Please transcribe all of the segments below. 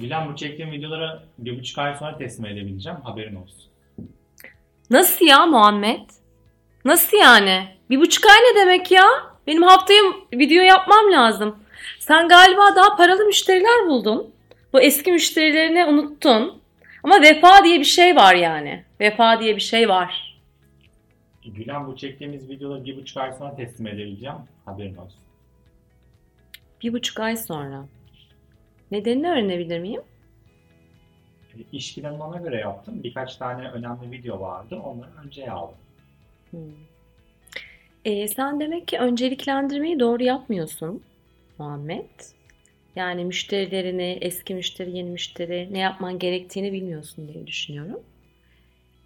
Gülen bu çektiğim videoları bir buçuk ay sonra teslim edebileceğim. Haberin olsun. Nasıl ya Muhammed? Nasıl yani? Bir buçuk ay ne demek ya? Benim haftaya video yapmam lazım. Sen galiba daha paralı müşteriler buldun. Bu eski müşterilerini unuttun. Ama vefa diye bir şey var yani. Vefa diye bir şey var. Gülen bu çektiğimiz videoları bir buçuk ay sonra teslim edebileceğim. Haberin olsun. Bir buçuk ay sonra. Nedenini öğrenebilir miyim? E, İş planını ona göre yaptım. Birkaç tane önemli video vardı. Onları önceye aldım. Hmm. Ee, sen demek ki önceliklendirmeyi doğru yapmıyorsun Muhammed. Yani müşterilerini, eski müşteri, yeni müşteri ne yapman gerektiğini bilmiyorsun diye düşünüyorum.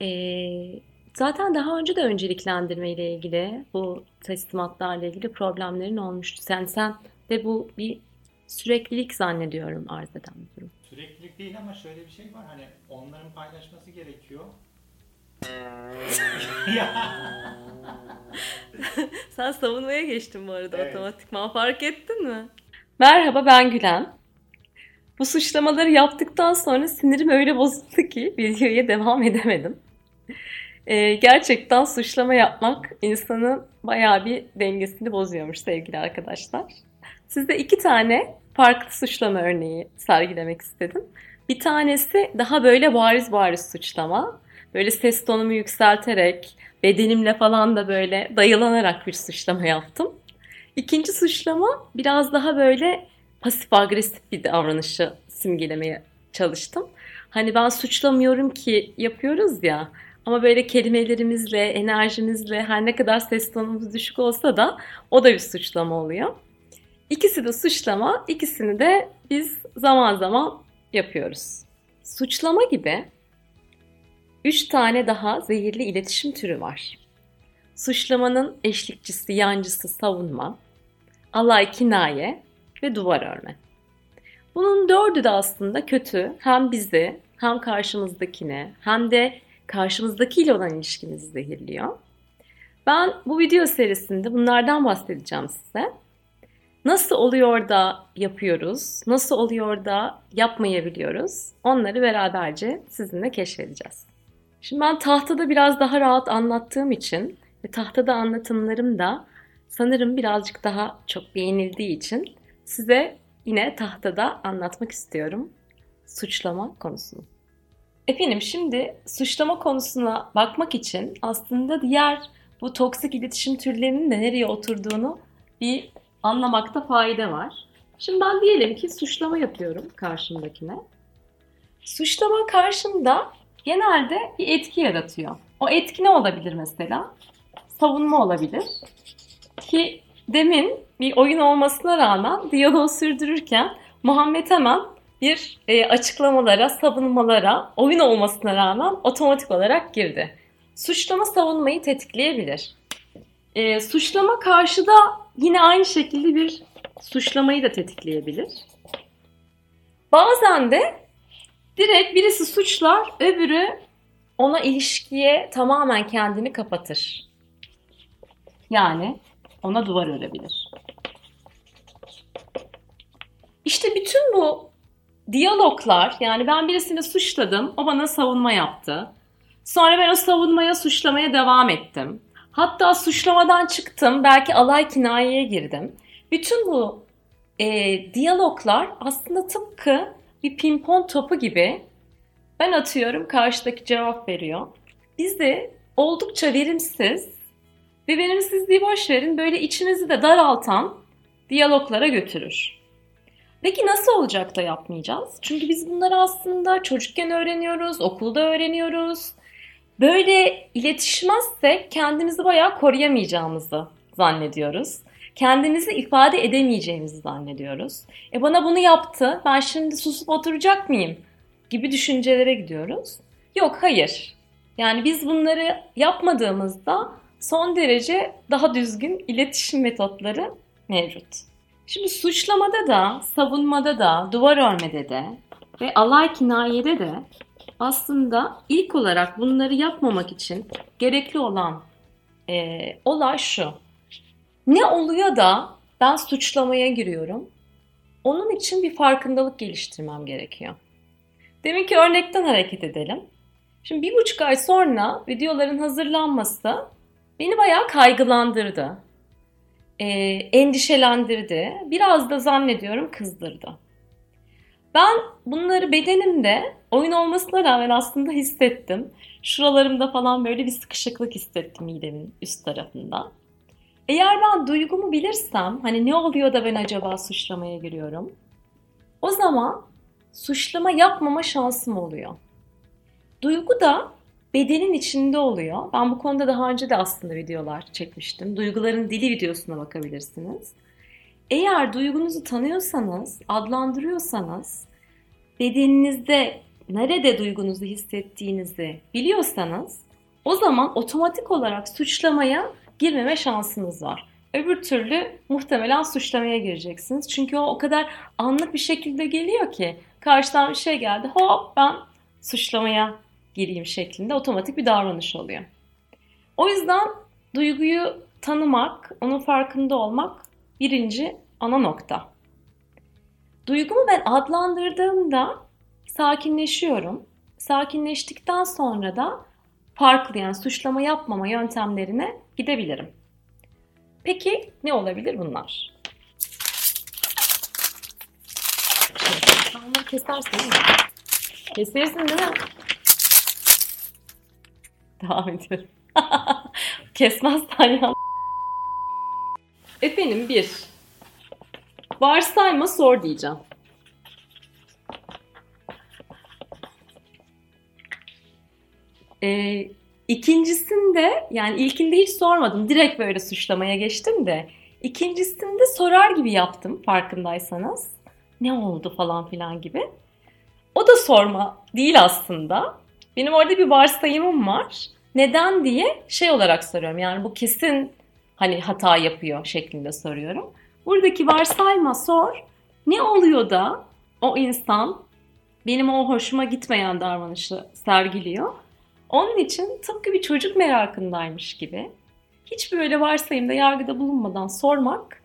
Ee, zaten daha önce de önceliklendirme ile ilgili, bu teslimatlarla ilgili problemlerin olmuştu. Sen sen ve bu bir süreklilik zannediyorum arz eden bir durum. Süreklilik değil ama şöyle bir şey var. Hani onların paylaşması gerekiyor. Sen savunmaya geçtin bu arada Evet. otomatikman fark ettin mi? Merhaba ben Gülen. Bu suçlamaları yaptıktan sonra sinirim öyle bozuldu ki videoya devam edemedim. Ee, gerçekten suçlama yapmak insanın bayağı bir dengesini bozuyormuş sevgili arkadaşlar. Size iki tane farklı suçlama örneği sergilemek istedim. Bir tanesi daha böyle bariz bariz suçlama. Böyle ses tonumu yükselterek, bedenimle falan da böyle dayılanarak bir suçlama yaptım. İkinci suçlama biraz daha böyle pasif agresif bir davranışı simgelemeye çalıştım. Hani ben suçlamıyorum ki yapıyoruz ya ama böyle kelimelerimizle, enerjimizle her ne kadar ses tonumuz düşük olsa da o da bir suçlama oluyor. İkisi de suçlama, ikisini de biz zaman zaman yapıyoruz. Suçlama gibi üç tane daha zehirli iletişim türü var. Suçlamanın eşlikçisi, yancısı savunma, alay kinaye ve duvar örme. Bunun dördü de aslında kötü. Hem bizi, hem karşımızdakine, hem de karşımızdakiyle olan ilişkimizi zehirliyor. Ben bu video serisinde bunlardan bahsedeceğim size. Nasıl oluyor da yapıyoruz, nasıl oluyor da yapmayabiliyoruz onları beraberce sizinle keşfedeceğiz. Şimdi ben tahtada biraz daha rahat anlattığım için ve tahtada anlatımlarım da sanırım birazcık daha çok beğenildiği için size yine tahtada anlatmak istiyorum suçlama konusunu. Efendim şimdi suçlama konusuna bakmak için aslında diğer bu toksik iletişim türlerinin de nereye oturduğunu bir anlamakta fayda var. Şimdi ben diyelim ki suçlama yapıyorum karşımdakine. Suçlama karşımda genelde bir etki yaratıyor. O etki ne olabilir mesela? Savunma olabilir. Ki demin bir oyun olmasına rağmen diyaloğu sürdürürken Muhammed hemen bir e, açıklamalara, savunmalara, oyun olmasına rağmen otomatik olarak girdi. Suçlama savunmayı tetikleyebilir. E, suçlama karşıda yine aynı şekilde bir suçlamayı da tetikleyebilir. Bazen de direkt birisi suçlar, öbürü ona ilişkiye tamamen kendini kapatır. Yani ona duvar örebilir. İşte bütün bu diyaloglar yani ben birisini suçladım, o bana savunma yaptı. Sonra ben o savunmaya, suçlamaya devam ettim. Hatta suçlamadan çıktım, belki alay kinayeye girdim. Bütün bu e, diyaloglar aslında tıpkı bir pimpon topu gibi ben atıyorum, karşıdaki cevap veriyor. Bizi oldukça verimsiz ve verimsizliği boş verin böyle içimizi de daraltan diyaloglara götürür. Peki nasıl olacak da yapmayacağız? Çünkü biz bunları aslında çocukken öğreniyoruz, okulda öğreniyoruz. Böyle iletişmezsek kendimizi bayağı koruyamayacağımızı zannediyoruz. Kendimizi ifade edemeyeceğimizi zannediyoruz. E bana bunu yaptı, ben şimdi susup oturacak mıyım? Gibi düşüncelere gidiyoruz. Yok, hayır. Yani biz bunları yapmadığımızda son derece daha düzgün iletişim metotları mevcut. Şimdi suçlamada da, savunmada da, duvar örmede de ve alay kinayede de aslında ilk olarak bunları yapmamak için gerekli olan e, olay şu. Ne oluyor da ben suçlamaya giriyorum? Onun için bir farkındalık geliştirmem gerekiyor. Demin ki örnekten hareket edelim. Şimdi bir buçuk ay sonra videoların hazırlanması beni bayağı kaygılandırdı. E, endişelendirdi. Biraz da zannediyorum kızdırdı. Ben bunları bedenimde oyun olmasına rağmen aslında hissettim. Şuralarımda falan böyle bir sıkışıklık hissettim midemin üst tarafında. Eğer ben duygumu bilirsem, hani ne oluyor da ben acaba suçlamaya giriyorum? O zaman suçlama yapmama şansım oluyor. Duygu da bedenin içinde oluyor. Ben bu konuda daha önce de aslında videolar çekmiştim. Duyguların dili videosuna bakabilirsiniz. Eğer duygunuzu tanıyorsanız, adlandırıyorsanız, bedeninizde nerede duygunuzu hissettiğinizi biliyorsanız o zaman otomatik olarak suçlamaya girmeme şansınız var. Öbür türlü muhtemelen suçlamaya gireceksiniz. Çünkü o o kadar anlık bir şekilde geliyor ki karşıdan bir şey geldi hop ben suçlamaya gireyim şeklinde otomatik bir davranış oluyor. O yüzden duyguyu tanımak, onun farkında olmak birinci ana nokta. Duygumu ben adlandırdığımda sakinleşiyorum. Sakinleştikten sonra da farklı yani suçlama yapmama yöntemlerine gidebilirim. Peki ne olabilir bunlar? Onları kesersin değil mi? Kesersin değil mi? Devam ediyorum. Kesmezsen ya. Efendim bir. Varsayma sor diyeceğim. Ee, ikincisinde yani ilkinde hiç sormadım. Direkt böyle suçlamaya geçtim de. İkincisinde sorar gibi yaptım farkındaysanız. Ne oldu falan filan gibi. O da sorma değil aslında. Benim orada bir varsayımım var. Neden diye şey olarak soruyorum. Yani bu kesin hani hata yapıyor şeklinde soruyorum. Buradaki varsayma sor. Ne oluyor da o insan benim o hoşuma gitmeyen davranışı sergiliyor. Onun için tıpkı bir çocuk merakındaymış gibi hiç böyle varsayımda yargıda bulunmadan sormak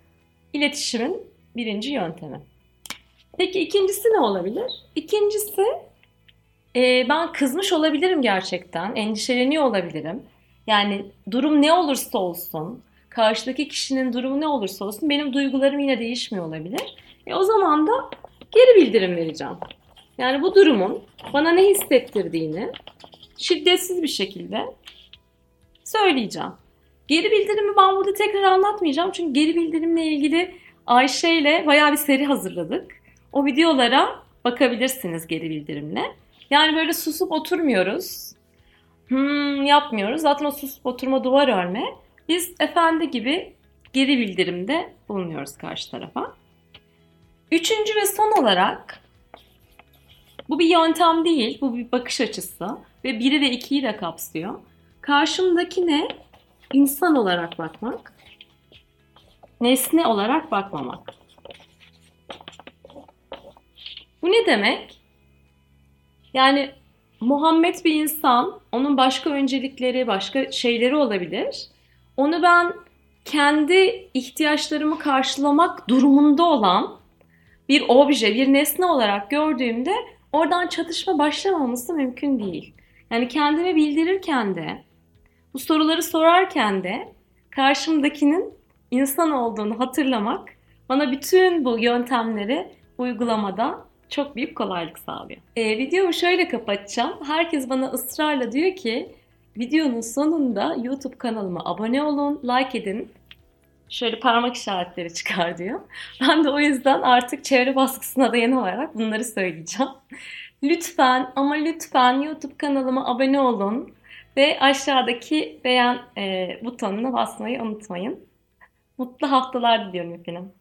iletişimin birinci yöntemi. Peki ikincisi ne olabilir? İkincisi e, ben kızmış olabilirim gerçekten, endişeleniyor olabilirim. Yani durum ne olursa olsun, karşıdaki kişinin durumu ne olursa olsun benim duygularım yine değişmiyor olabilir. E, o zaman da geri bildirim vereceğim. Yani bu durumun bana ne hissettirdiğini şiddetsiz bir şekilde söyleyeceğim. Geri bildirimi ben burada tekrar anlatmayacağım. Çünkü geri bildirimle ilgili Ayşe ile bayağı bir seri hazırladık. O videolara bakabilirsiniz geri bildirimle. Yani böyle susup oturmuyoruz. Hmm, yapmıyoruz. Zaten o susup oturma duvar örme. Biz efendi gibi geri bildirimde bulunuyoruz karşı tarafa. Üçüncü ve son olarak bu bir yöntem değil, bu bir bakış açısı ve biri ve ikiyi de kapsıyor. Karşımdaki ne? İnsan olarak bakmak, nesne olarak bakmamak. Bu ne demek? Yani Muhammed bir insan, onun başka öncelikleri, başka şeyleri olabilir. Onu ben kendi ihtiyaçlarımı karşılamak durumunda olan bir obje, bir nesne olarak gördüğümde oradan çatışma başlamaması mümkün değil. Yani kendime bildirirken de, bu soruları sorarken de karşımdakinin insan olduğunu hatırlamak bana bütün bu yöntemleri uygulamada çok büyük kolaylık sağlıyor. E, videomu şöyle kapatacağım. Herkes bana ısrarla diyor ki videonun sonunda YouTube kanalıma abone olun, like edin. Şöyle parmak işaretleri çıkar diyor. Ben de o yüzden artık çevre baskısına dayanarak bunları söyleyeceğim. Lütfen ama lütfen YouTube kanalıma abone olun ve aşağıdaki beğen e, butonuna basmayı unutmayın. Mutlu haftalar diliyorum efendim.